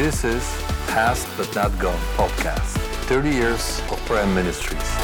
This is Past But Not Gone podcast 30 years of Prime Ministries.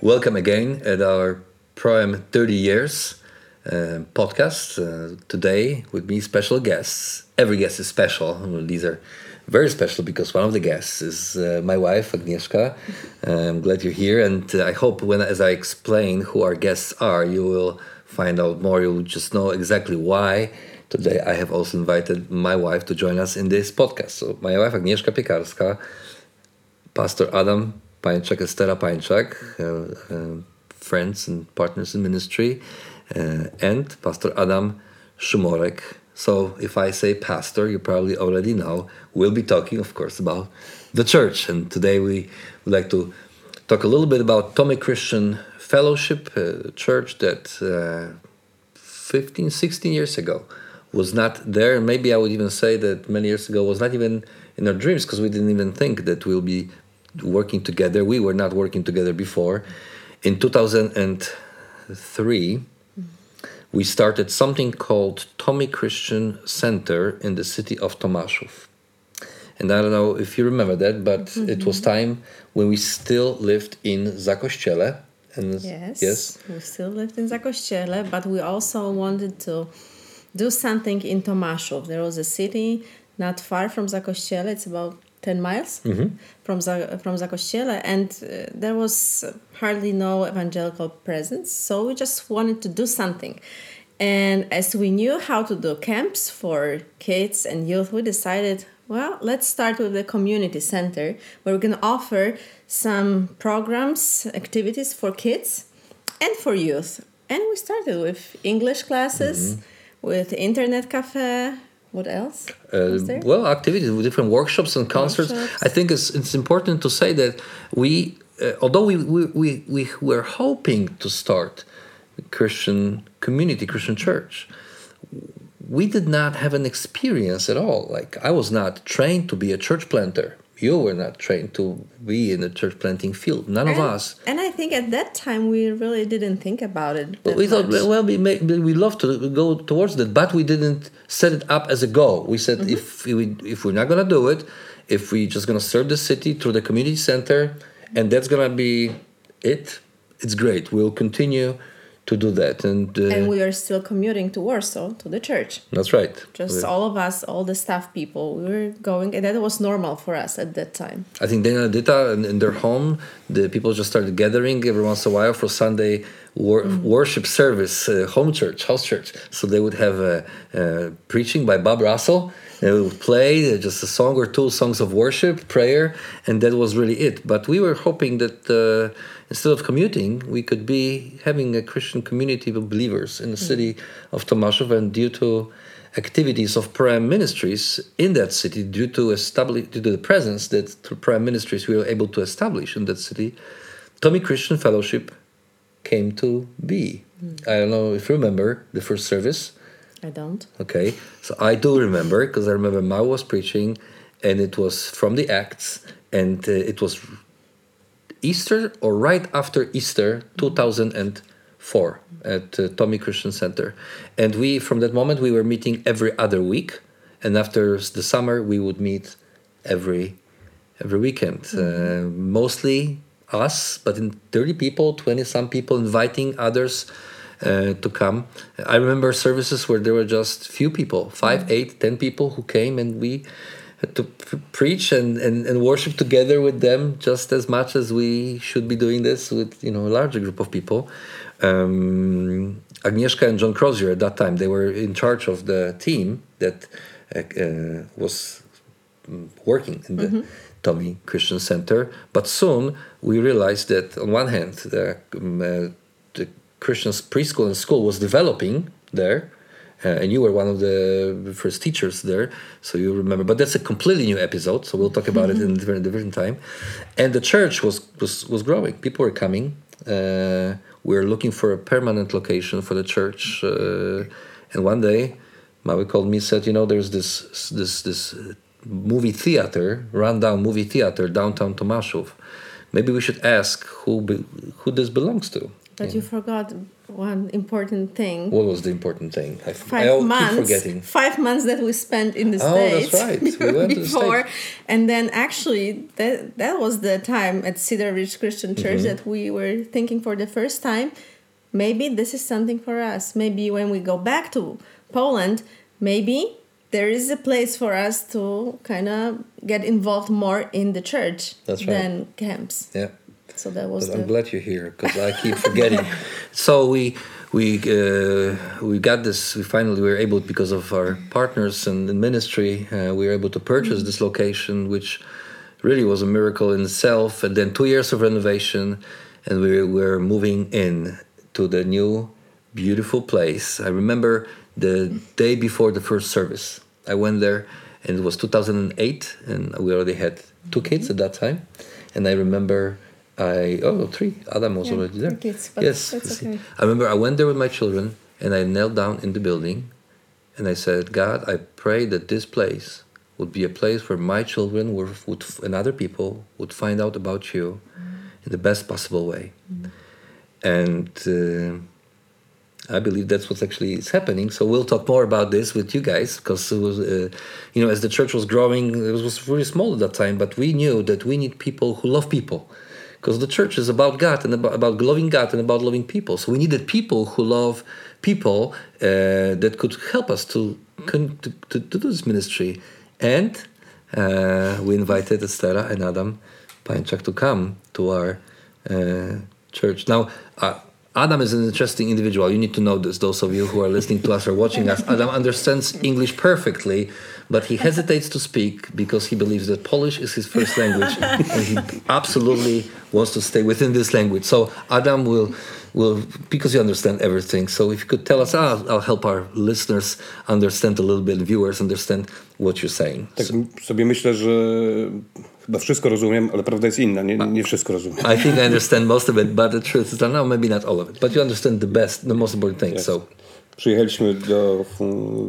Welcome again at our Prime 30 years uh, podcast. Uh, today, with me, special guests. Every guest is special. These are very special because one of the guests is uh, my wife, Agnieszka. I'm glad you're here, and uh, I hope when, as I explain who our guests are, you will find out more. You'll just know exactly why Today I have also invited my wife to join us in this podcast. So my wife Agnieszka Piekarska, Pastor Adam Pańczak, Estera Pańczak, uh, uh, friends and partners in ministry, uh, and Pastor Adam Szumorek. So if I say pastor, you probably already know we'll be talking, of course, about the church. And today we would like to talk a little bit about Tommy Christian Fellowship, church that uh, 15, 16 years ago was not there. Maybe I would even say that many years ago was not even in our dreams because we didn't even think that we'll be working together. We were not working together before. In 2003, we started something called Tommy Christian Center in the city of Tomaszów. And I don't know if you remember that, but mm-hmm. it was time when we still lived in Zakościele. And yes, yes, we still lived in Zakościele, but we also wanted to do something in Tomaszów. There was a city not far from Zakościele. It's about 10 miles mm-hmm. from, from Zakościele. And uh, there was hardly no evangelical presence. So we just wanted to do something. And as we knew how to do camps for kids and youth, we decided, well, let's start with the community center where we can offer some programs, activities for kids and for youth. And we started with English classes. Mm-hmm with internet cafe. What else uh, well activities with different workshops and concerts. Workshops. i think it's, it's important to say that we uh, although we, we, we, we were hoping to start christian community christian church we did not have an experience at all. Like i was not trained to be a church planter you were not trained to be in the church planting field. None and, of us. And I think at that time we really didn't think about it. we much. thought, well, we we love to go towards that, but we didn't set it up as a goal. We said mm-hmm. if we if we're not gonna do it, if we're just gonna serve the city through the community center, and that's gonna be it, it's great. We'll continue to do that and uh, and we are still commuting to warsaw to the church. That's right. Just all of us all the staff people we were going and that was normal for us at that time. I think Dana Dita in, in their home. The people just started gathering every once in a while for sunday wor- mm-hmm. worship service uh, home church house church. So they would have a, a preaching by bob russell. And we would play uh, just a song or two songs of worship prayer and that was really it. But we were hoping that uh, instead of commuting, we could be having a Christian community of believers in the mm. city of Tomaszów, and due to activities of Prime Ministries in that city, due to establish due to the presence that through Prime Ministries we were able to establish in that city, Tommy Christian Fellowship came to be. Mm. I don't know if you remember the first service. I don't. Okay, so I do remember because I remember Mao was preaching, and it was from the Acts, and uh, it was Easter or right after Easter 2004 at uh, Tommy Christian Center. And we, from that moment, we were meeting every other week. And after the summer, we would meet every every weekend. Mm-hmm. Uh, mostly us, but in 30 people, 20 some people inviting others uh, to come. I remember services where there were just few people, five, mm-hmm. eight, ten people who came, and we to preach and, and, and worship together with them just as much as we should be doing this with you know a larger group of people. Um, Agnieszka and John Crozier at that time they were in charge of the team that uh, uh, was working in the mm -hmm. Tommy Christian Center. But soon we realized that on one hand the, um, uh, the Christian preschool and school was developing there uh, and you were one of the first teachers there, so you remember. But that's a completely new episode, so we'll talk about it in a different, different time. And the church was was was growing. People were coming. Uh, we were looking for a permanent location for the church. Uh, and one day, Maui called me said, "You know, there's this this this movie theater, rundown movie theater downtown Tomaszów. Maybe we should ask who be, who this belongs to." But yeah. you forgot one important thing. What was the important thing? I, five I months. keep forgetting. Five months that we spent in the Oh, that's states. right. We went to the before, States. and then actually that that was the time at Cedar Ridge Christian Church Mm-hmm. that we were thinking for the first time. Maybe this is something for us. Maybe when we go back to Poland, maybe there is a place for us to kind of get involved more in the church That's right. than camps. Yeah. So that was the I'm glad you're here because I keep forgetting. so we we uh, we got this. We finally were able because of our partners and in ministry. Uh, we were able to purchase this location, which really was a miracle in itself. And then two years of renovation, and we were moving in to the new beautiful place. I remember the day before the first service. I went there, and it was 2008, and we already had two kids at that time. And I remember I oh three. Adam was Yeah, already there. kids, yes, that's okay. I remember I went there with my children, and I knelt down in the building, and I said, God, I pray that this place would be a place where my children were, would and other people would find out about you in the best possible way. And uh, I believe that's what's actually is happening. So we'll talk more about this with you guys because it was, uh, you know, as the church was growing, it was, was really small at that time. But we knew that we need people who love people, because the church is about God and about, about loving God and about loving people. So we needed people who love people uh, that could help us to to, to, do this ministry. And uh, we invited Estera and Adam Pańczak to come to our uh, church. Now, uh, Adam is an interesting individual. You need to know this. Those of you who are listening to us or watching us, Adam understands English perfectly, but he hesitates to speak because he believes that Polish is his first language, and he absolutely wants to stay within this language. So Adam will, will because you understand everything. So if you could tell us, ah, I'll help our listeners understand a little bit, viewers understand what you're saying. Tak sobie myślę, że chyba wszystko rozumiem, ale prawda jest inna. Nie, nie wszystko rozumiem. I think I understand most of it, but the truth is that no, maybe not all of it. But you understand the best, the most important thing. Yes. So Przyjechaliśmy do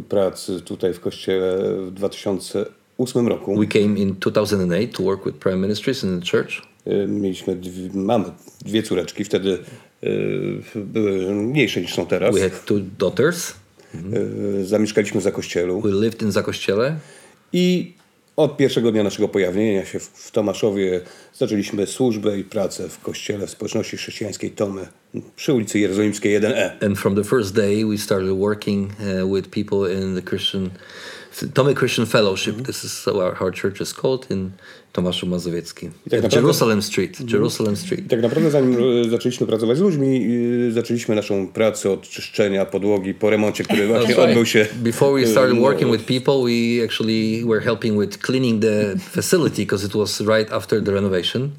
pracy tutaj w kościele w 2008 roku. we came in 2008 to work with prayer ministries in the church. Y, Mieliśmy, dwie, mamy dwie córeczki, wtedy y, były mniejsze niż są teraz. We had two daughters. Y, Zamieszkaliśmy za kościelu We lived in Zakościele. i od pierwszego dnia naszego pojawienia się w Tomaszowie zaczęliśmy służbę i pracę w kościele w społeczności chrześcijańskiej Tomy przy ulicy Jerozolimskiej 1E. And from the first day, we started working uh, with people in the Christian, Tomy Christian Fellowship. Mhm. This is how our, our church is called in Tomaszu Mazowiecki. tak naprawdę- Jerusalem Street. Mhm. Jerusalem Street. Tak naprawdę zanim zaczęliśmy pracować z ludźmi, zaczęliśmy naszą pracę od czyszczenia podłogi po remoncie, który właśnie That's odbył się. Before we started working with people, we actually were helping with cleaning the facility because it was right after the renovation.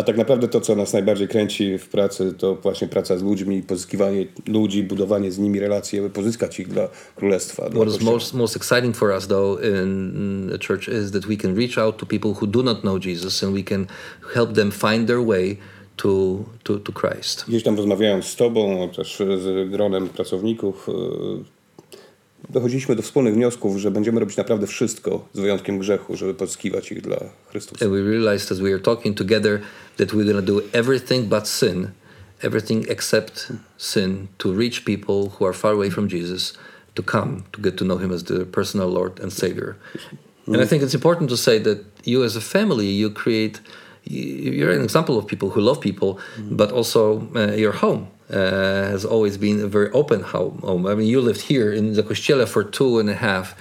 A tak naprawdę to, co nas najbardziej kręci w pracy, to właśnie praca z ludźmi, pozyskiwanie ludzi, budowanie z nimi relacji, aby pozyskać ich dla królestwa. Dla What is Kościoła. most most exciting for us, though, in the church is that we can reach out to people who do not know Jesus, and we can help them find their way to to, to Christ. Gdzieś tam rozmawiając z Tobą, też z gronem pracowników, e, dochodziliśmy do wspólnych wniosków, że będziemy robić naprawdę wszystko, z wyjątkiem grzechu, żeby pozyskiwać ich dla Chrystusa. And we realized as we were talking together that we're going do everything but sin, everything except sin, to reach people who are far away from Jesus to come to get to know Him as the personal Lord and Savior. And I think it's important to say that you, as a family, you create. you- You're an example of people who love people, but also uh, your home has always been a very open ho- home. I mean, you lived here in the Kościele for two and a half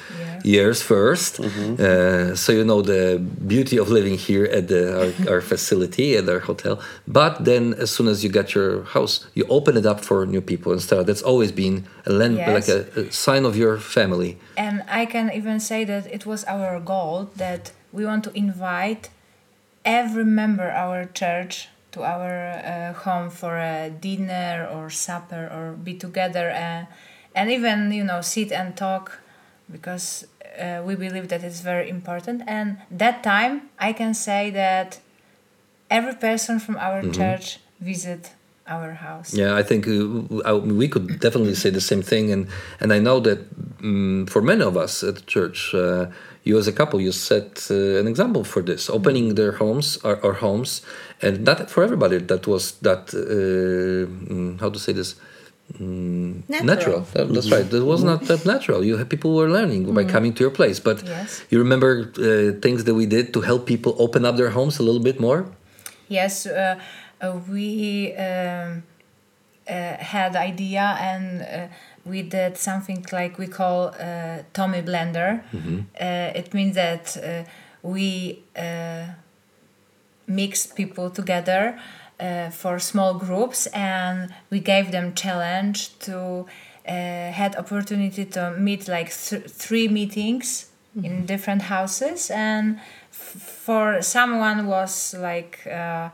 years 1st uh, so you know the beauty of living here at the our, our facility at our hotel. But then, as soon as you got your house, you open it up for new people and stuff. That's always been a land, Yes. like a, a sign of your family. And I can even say that it was our goal that we want to invite every member our church to our uh, home for a dinner or supper or be together uh, and even you know sit and talk because uh, we believe that it's very important. And that time i can say that every person from our church visit our house. Yeah, I think uh, we could definitely say the same thing, and and I know that um, for many of us at the church, uh, you as a couple, you set uh, an example for this, opening their homes, our, our homes, and not for everybody. That was that uh, mm, how to say this. Natural. natural. That- that's right. It was not that natural. You had, people were learning by coming to your place. But Yes. you remember uh, things that we did to help people open up their homes a little bit more. Yes, uh, uh, we um, uh, had idea and uh, we did something like we call uh, Tommy Blender. Uh, it means that uh, we uh, mixed people together uh, for small groups and we gave them challenge to uh, had opportunity to meet like th- three meetings in different houses. And f- for someone was like uh,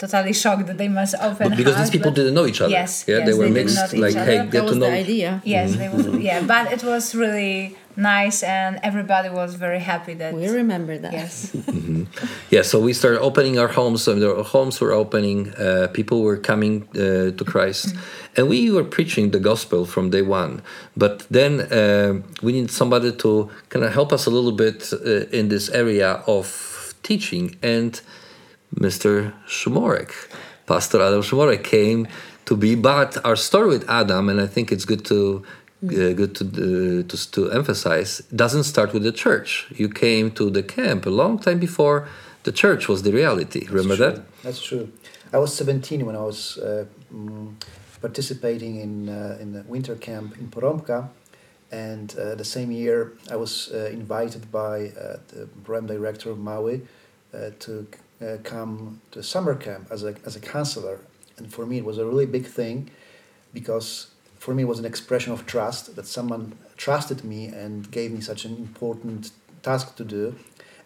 totally shocked that they must open But because house, these people didn't know each other. Yes, Yeah, yes, they were they mixed. Like, hey, That get to was know. the idea. Yes, they was, yeah, but it was really nice and everybody was very happy that We remember that. yes. Yeah, so we started opening our homes. So their homes were opening. Uh, people were coming uh, to Christ, and we were preaching the gospel from day one. But then uh, we need somebody to kind of help us a little bit uh, in this area of teaching. And Mr. Szumorek, Pastor Adam Szumorek, came to be. But our story with Adam, and I think it's good to. Uh, good to, uh, to to emphasize doesn't start with the church. You came to the camp a long time before the church was the reality. Remember True. that? That's true. I was 17 when I was uh, mm, participating in uh, in the winter camp in Poromka, and uh, the same year I was uh, invited by uh, the program director of Maui uh, to uh, come to summer camp as a as a counselor, and for me it was a really big thing, because for me it was an expression of trust that someone trusted me and gave me such an important task to do.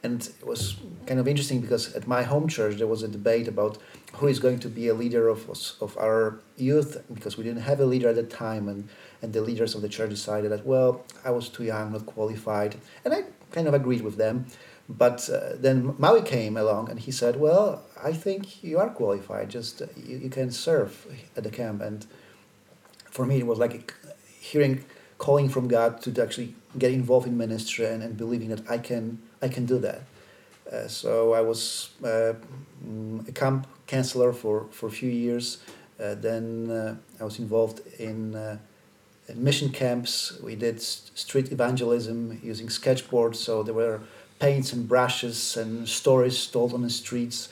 And it was kind of interesting because at my home church there was a debate about who is going to be a leader of, of our youth because we didn't have a leader at the time. And, and the leaders of the church decided that well i was too young not qualified. And i kind of agreed with them but uh, then maui came along and he said well i think you are qualified. Just uh, you, you can serve at the camp. And for me it was like hearing calling from god to actually get involved in ministry and, and believing that i can i can do that. Uh, so i was uh, a camp counselor for, for a few years. Uh, then uh, i was involved in, mission camps. We did street evangelism using sketchboards. So there were paints and brushes and stories told on the streets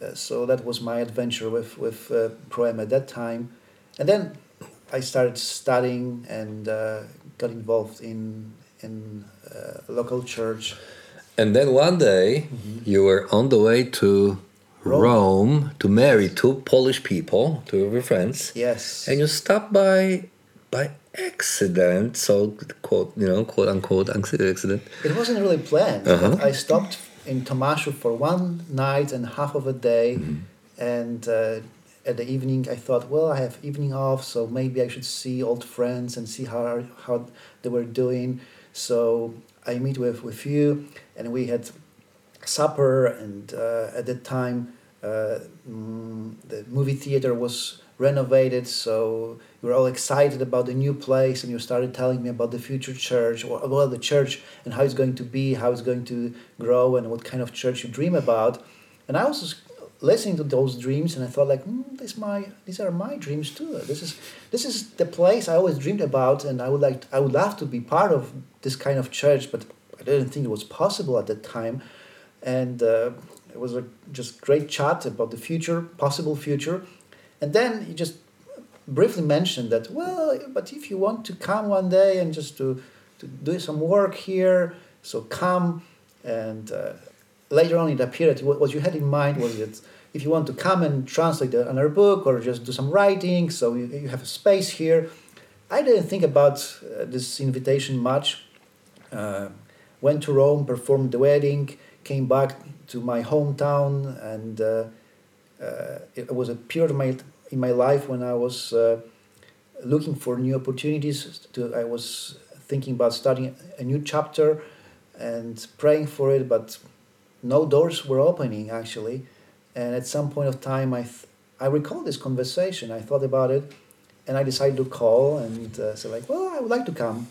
uh, so that was my adventure with with uh, Prime at that time, and then I started studying and uh, got involved in in uh, a local church. And then one day you were on the way to Rome. Rome. to marry two Polish people, two of your friends, Yes, and you stopped by by accident. So quote, you know, quote unquote accident. it wasn't really planned. Uh-huh. but I stopped in Tomaszu for one night and half of a day, Mm-hmm. and uh, at the evening I thought, well, I have evening off, so maybe I should see old friends and see how how they were doing. So I meet with with you, and we had supper, and uh, at that time uh, mm, the movie theater was renovated, so we were all excited about the new place, and you started telling me about the future church, or about the church and how it's going to be, how it's going to grow, and what kind of church you dream about. And I was listening to those dreams, and I thought like, mm, this my these are my dreams too. This is this is the place I always dreamed about, and I would like I would love to be part of this kind of church, but I didn't think it was possible at that time. And uh, it was a just great chat about the future, possible future, and then you just briefly mentioned that well, but if you want to come one day and just to to do some work here, so come. And uh, later on, it appeared what what you had in mind was that if you want to come and translate another book or just do some writing, so you, you have a space here. I didn't think about uh, this invitation much. Uh, went to Rome, performed the wedding, came back to my hometown, and uh, uh, it was a period of my, in my life when I was uh, looking for new opportunities. To I was thinking about starting a new chapter and praying for it, but no doors were opening actually. And at some point of time, I th- I recall this conversation. I thought about it, and I decided to call and uh, say like, well, I would like to come.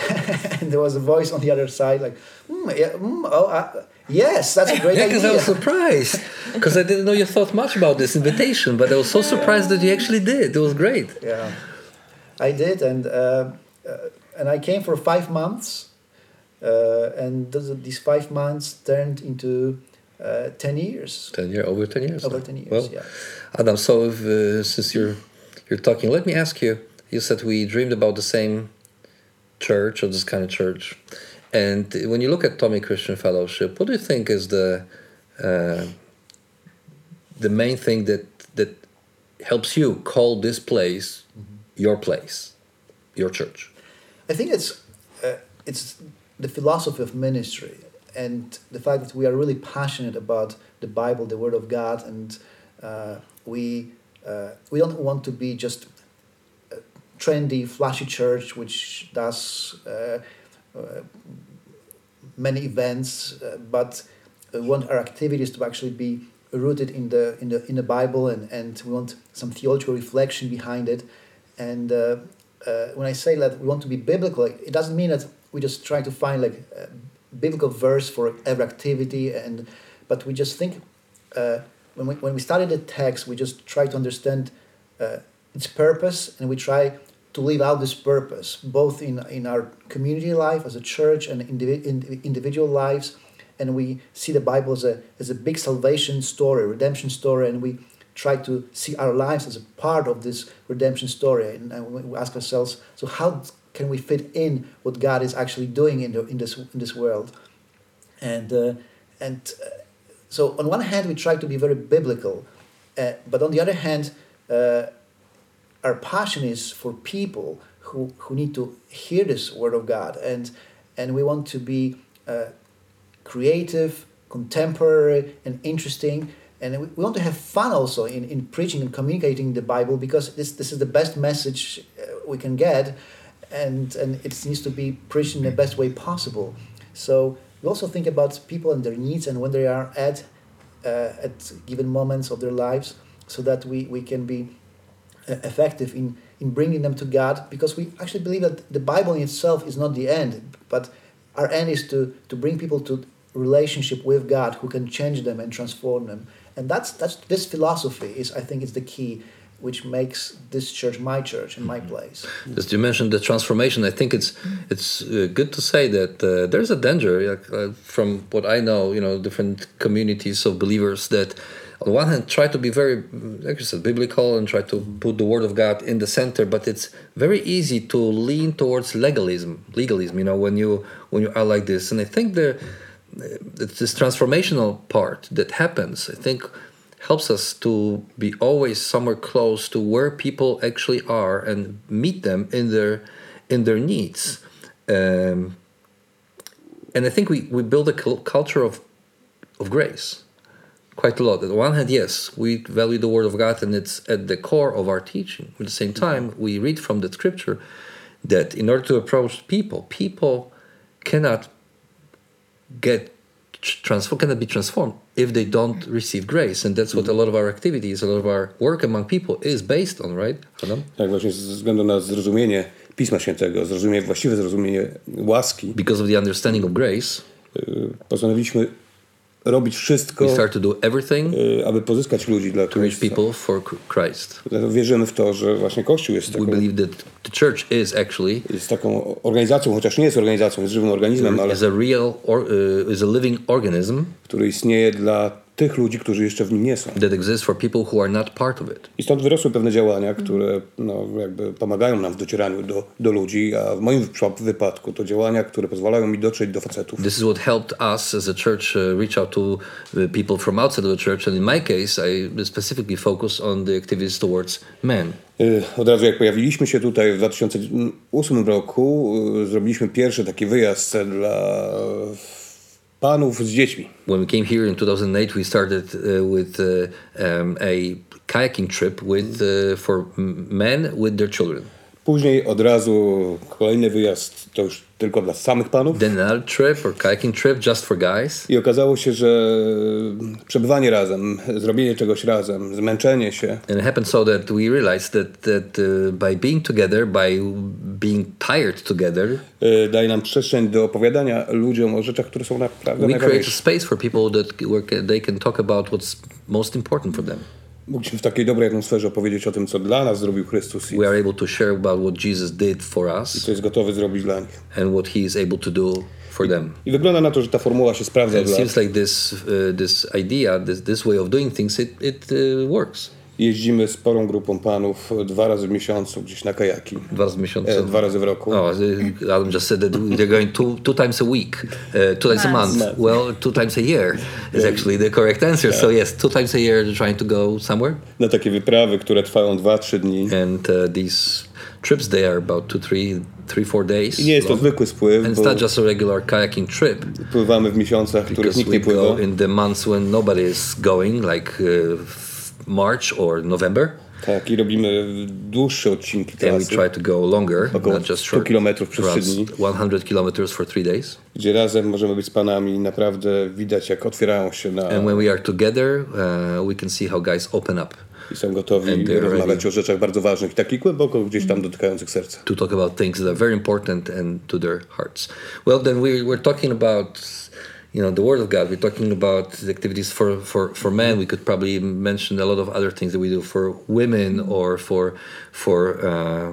and there was a voice on the other side like, mm, yeah, mm, oh, uh, yes, that's a great Yeah, because I was surprised because I didn't know you thought much about this invitation, but I was so surprised that you actually did. It was great. Yeah. I did, and uh, uh, and I came for five months, uh, and those, these five months turned into uh, ten years. Ten year over ten years. Over 10 years, Well, yeah. Adam, so if, uh, since you're you're talking, let me ask you. You said we dreamed about the same church or this kind of church, and when you look at Tommy Christian Fellowship, what do you think is the uh, the main thing that that helps you call this place your place, your church? I think it's uh, it's the philosophy of ministry and the fact that we are really passionate about the Bible, the Word of God, and uh, we uh, we don't want to be just a trendy, flashy church which does uh, many events, uh, but we want our activities to actually be rooted in the in the in the Bible, and and we want some theological reflection behind it, and. Uh, uh, when I say that we want to be biblical, it doesn't mean that we just try to find like a biblical verse for every activity, and but we just think uh, when we when we study the text, we just try to understand uh, its purpose, and we try to live out this purpose both in in our community life as a church and indivi- in individual lives, and we see the Bible as a as a big salvation story, redemption story, and we try to see our lives as a part of this redemption story. And, and we ask ourselves so how can we fit in what god is actually doing in, the, in this in this world? And uh, and uh, so on one hand we try to be very biblical uh, but on the other hand uh, our passion is for people who, who need to hear this word of god. And and we want to be uh, creative contemporary and interesting. And we want to have fun also in, in preaching and communicating the Bible because this this is the best message uh, we can get, and and it needs to be preached in the best way possible. So we also think about people and their needs and when they are at uh, at given moments of their lives, so that we we can be effective in in bringing them to God because we actually believe that the Bible in itself is not the end, but our end is to to bring people to relationship with God who can change them and transform them and that's that's this philosophy is I think is the key which makes this church my church and my place. As you mentioned the transformation, I think it's it's uh, good to say that uh, there's a danger uh, from what I know, you know, different communities of believers that on the one hand try to be very, like you said, biblical and try to put the word of God in the center, but it's very easy to lean towards legalism, legalism. You know, when you when you are like this, and I think the it's this transformational part that happens. I think helps us to be always somewhere close to where people actually are and meet them in their in their needs. Um, and I think we, we build a cul- culture of of grace quite a lot. On the one hand, yes, we value the word of God and it's at the core of our teaching. At the same time, mm-hmm. we read from the scripture that in order to approach people, people cannot get transform cannot be transformed if they don't mm-hmm. receive grace and that's what a mm-hmm. lot of our activities a lot of our work among people is based on right Adam? Tak, właśnie ze względu na zrozumienie Pisma Świętego, zrozumienie, właściwe zrozumienie łaski, because of the understanding of grace postanowiliśmy robić wszystko, we start to do everything y, aby pozyskać ludzi dla Chrystusa. people for Christ Wierzymy w to, że właśnie Kościół jest we taką, believe that the church is actually jest taką organizacją, chociaż nie jest organizacją, jest żywym organizmem, ale is a real or uh, is a living organism który istnieje dla tych ludzi, którzy jeszcze w nim nie są. that exists for people who are not part of it I stąd wyrosły pewne działania, które no, jakby pomagają nam w docieraniu do, do ludzi, a w moim wypadku to działania, które pozwalają mi dotrzeć do facetów. this is what helped us as a church uh, reach out to uh, people from outside of the church and in my case i specifically focus on the activities towards men Y, Od razu jak pojawiliśmy się tutaj w 2008 roku, y, zrobiliśmy pierwszy taki wyjazd dla panów z dziećmi. when we came here in 2008 we started uh, with uh, um, a kayaking trip with uh, for men with their children Później od razu kolejny wyjazd to już tylko dla samych panów. trip or kayaking trip just for guys I okazało się, że przebywanie razem, zrobienie czegoś razem, zmęczenie się, and it happened so that we realized that that uh, by being together by being tired together y, daje nam przestrzeń do opowiadania ludziom o rzeczach, które są naprawdę we create a najważniejsze. space for people that they can talk about what's most important for them Mogliśmy w takiej dobrej atmosferze opowiedzieć o tym, co dla nas zrobił Chrystus i We are able to share about what Jesus did for us co jest gotowy zrobić dla nich. and what He is able to do for them. I wygląda na to, że ta formuła się sprawdza It seems like this uh, this idea, this this way of doing things, it it uh, works. Jeździmy sporą grupą panów dwa razy w miesiącu gdzieś na kajaki. Dwa razy w miesiącu. E, dwa razy w roku. Oh, Adam just said that they're going two two times a week, uh, two times a month. Months. Well, two times a year is actually the correct answer. So yes, two times a year they're trying to go somewhere, Na takie wyprawy, które trwają 2-3 dni. and uh, these trips they are about two, three, three, four days. I nie jest to long. zwykły spływ, And it's not just a regular kayaking trip pływamy w miesiącach, w których nikt nie pływa. in the months when nobody is going, like uh, March or November, Tak, i robimy dłuższe odcinki and we try to go longer, Około not just 100 short. kilometrów przez around trzy dni. 100 kilometers for three days. gdzie razem możemy być z panami naprawdę widać, jak otwierają się na And when we are together, uh, we can see how guys open up i są gotowi rozmawiać o rzeczach bardzo ważnych i takich głęboko gdzieś tam dotykających serca. to talk about things that are very important and to their hearts. Well, then we, we're talking about, you know, the Word of God. We're talking about the activities for, for, for men. We could probably mention a lot of other things that we do for women or for for uh,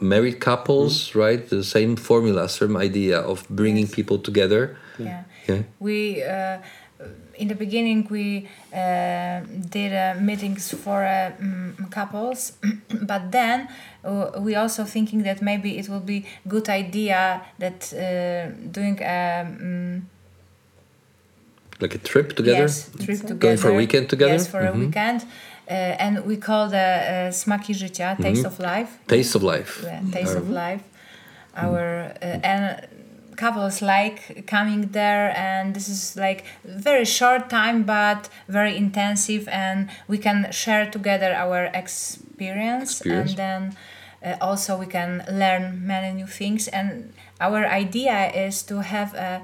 married couples, right? The same formula, same idea of bringing people together. Yeah. Yeah. We uh, in the beginning we uh, did uh, meetings for uh, mm, couples, but then uh, we also thinking that maybe it will be good idea that uh, doing a mm, Like a trip together. yes trip together Going for a weekend together? yes for a weekend. Uh, and we call the uh, smaki życia, taste of life. Taste of life. Yeah, taste of life. Our uh, and couples like coming there, and this is like very short time, but very intensive, and we can share together our experience, Experience. and then uh, also we can learn many new things. And our idea is to have a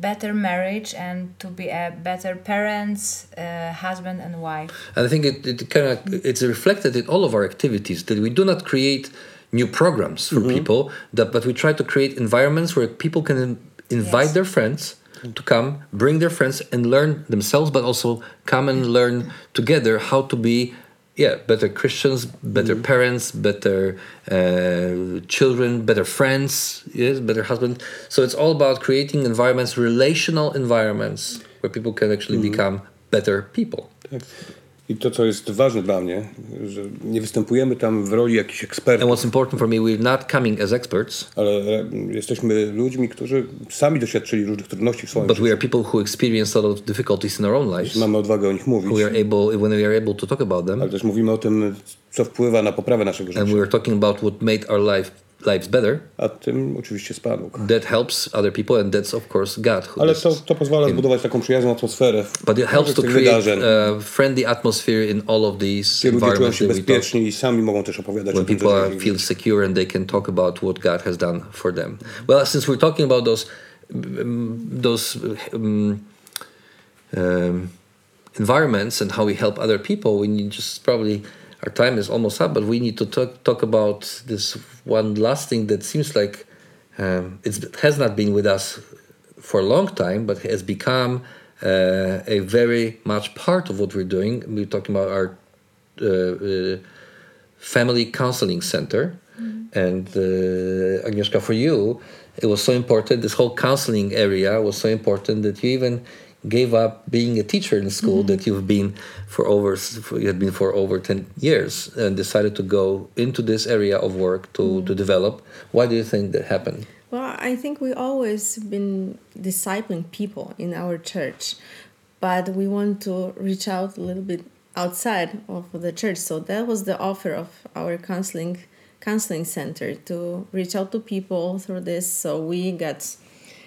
better marriage and to be a better parents, uh, husband and wife. And I think it, it kind of it's reflected in all of our activities that we do not create new programs for people, that but we try to create environments where people can invite Yes. their friends to come, bring their friends and learn themselves, but also come and learn together how to be. Yeah, better Christians, better parents, better uh, children, better friends, yes, better husband. So it's all about creating environments, relational environments, where people can actually become better people. Tak. I to, co jest ważne dla mnie, że nie występujemy tam w roli jakichś And ekspertów, what's important for me, we're not coming as experts, ale e, jesteśmy ludźmi, którzy sami doświadczyli różnych trudności w swoim but życiu. we are people who experience a lot of difficulties in our own lives. Mamy odwagę o nich mówić, We are able, when we are able to talk about them, ale też mówimy o tym, co wpływa na poprawę naszego and życia. we are talking about what made our life lives better. A tym oczywiście jest Pan Bóg. That helps other people, and that's of course God. Who Ale to, to pozwala zbudować taką przyjazną atmosferę But it helps to create a friendly atmosphere in all of these gdzie ludzie environments się bezpiecznie i sami mogą też opowiadać When people dzieje. feel secure and they can talk about what God has done for them. Well, since we're talking about those those um, um, environments and how we help other people, we need just probably our time is almost up, but we need to talk talk about this one last thing that seems like um, it has not been with us for a long time, but has become uh, a very much part of what we're doing. We're talking about our uh, uh, family counseling center. And uh, Agnieszka, for you, it was so important. This whole counseling area was so important that you even gave up being a teacher in school mm-hmm. that you've been for over for, you had been for over 10 years and decided to go into this area of work to, mm-hmm. to develop why do you think that happened Well, I think we always been discipling people in our church, but we want to reach out a little bit outside of the church. So that was the offer of our counseling counseling center to reach out to people through this. So we got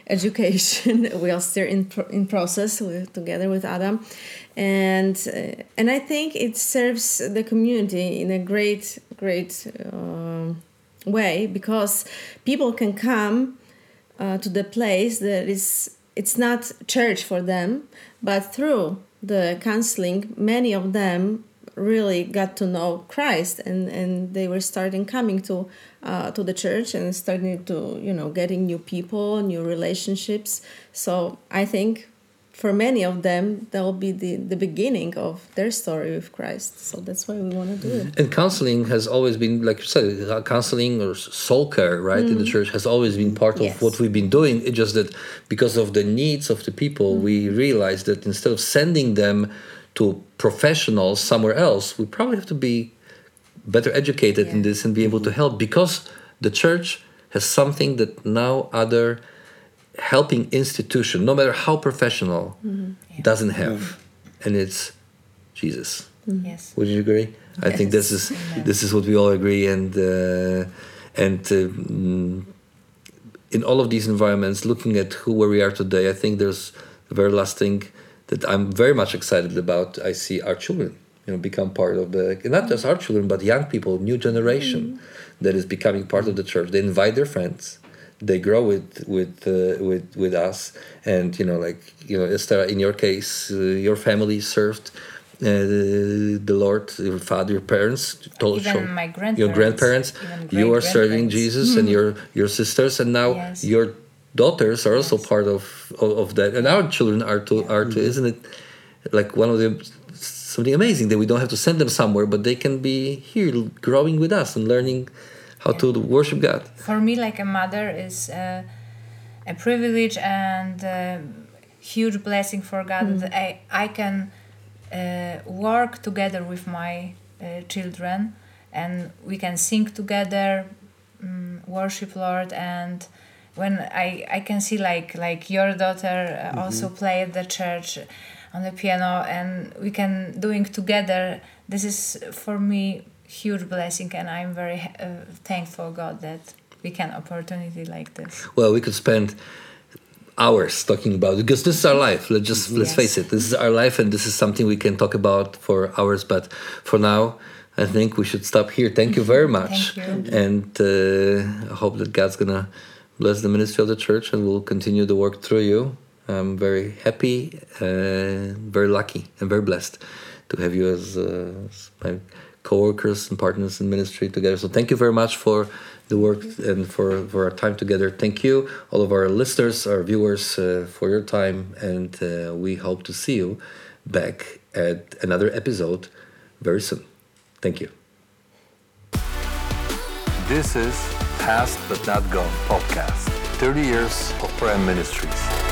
education. we are still in pro- in process with, together with Adam, and uh, and I think it serves the community in a great great. Um, way because people can come uh, to the place that is it's not church for them but through the counseling many of them really got to know christ and and they were starting coming to uh, to the church and starting to you know getting new people new relationships so i think for many of them that will be the, the beginning of their story with christ so that's why we want to do it And counseling has always been, like you said, counseling or soul care, right, in the church has always been part of Yes. what we've been doing. It's just that because of the needs of the people, we realized that instead of sending them to professionals somewhere else, we probably have to be better educated in this and be able to help because the church has something that no other helping institution, no matter how professional, doesn't have, and it's Jesus. Yes. Would you agree? I think this is Amen. this is what we all agree, and uh, and uh, mm, in all of these environments, looking at who where we are today, I think there's the very last thing that I'm very much excited about. I see our children, you know, become part of the not just our children, but young people, new generation that is becoming part of the church. They invite their friends. They grow with with uh, with with us, and you know, like you know, Esther. In your case, uh, your family served uh, the Lord, your father, your parents, told Even show- my your grandparents. grandparents, You are serving. Jesus, and your your sisters, and now Yes. your daughters are also Yes. part of, of of that, and our children are too. Are too. Isn't it like one of the something amazing that we don't have to send them somewhere, but they can be here, growing with us and learning how to worship God. For me, like a mother is uh, a privilege and a huge blessing for God that I, I can uh, work together with my uh, children and we can sing together, um, worship Lord and when I, I can see like like your daughter uh, also play at the church on the piano and we can doing together this is for me huge blessing and i'm very uh, thankful god that we can opportunity like this Well, we could spend hours talking about it because this is our life. Let's just let's Yes. face it. This is our life, and this is something we can talk about for hours. But for now, I think we should stop here. Thank you very much, Thank you. and uh, I hope that God's gonna bless the ministry of the church and we'll continue the work through you. I'm very happy, uh, very lucky, and very blessed to have you as, uh, as my co-workers and partners in ministry together. So thank you very much for the work and for, for our time together. Thank you, all of our listeners, our viewers, uh, for your time, and uh, we hope to see you back at another episode very soon. Thank you. This is Past But Not Gone podcast 30 years of Prime Ministries.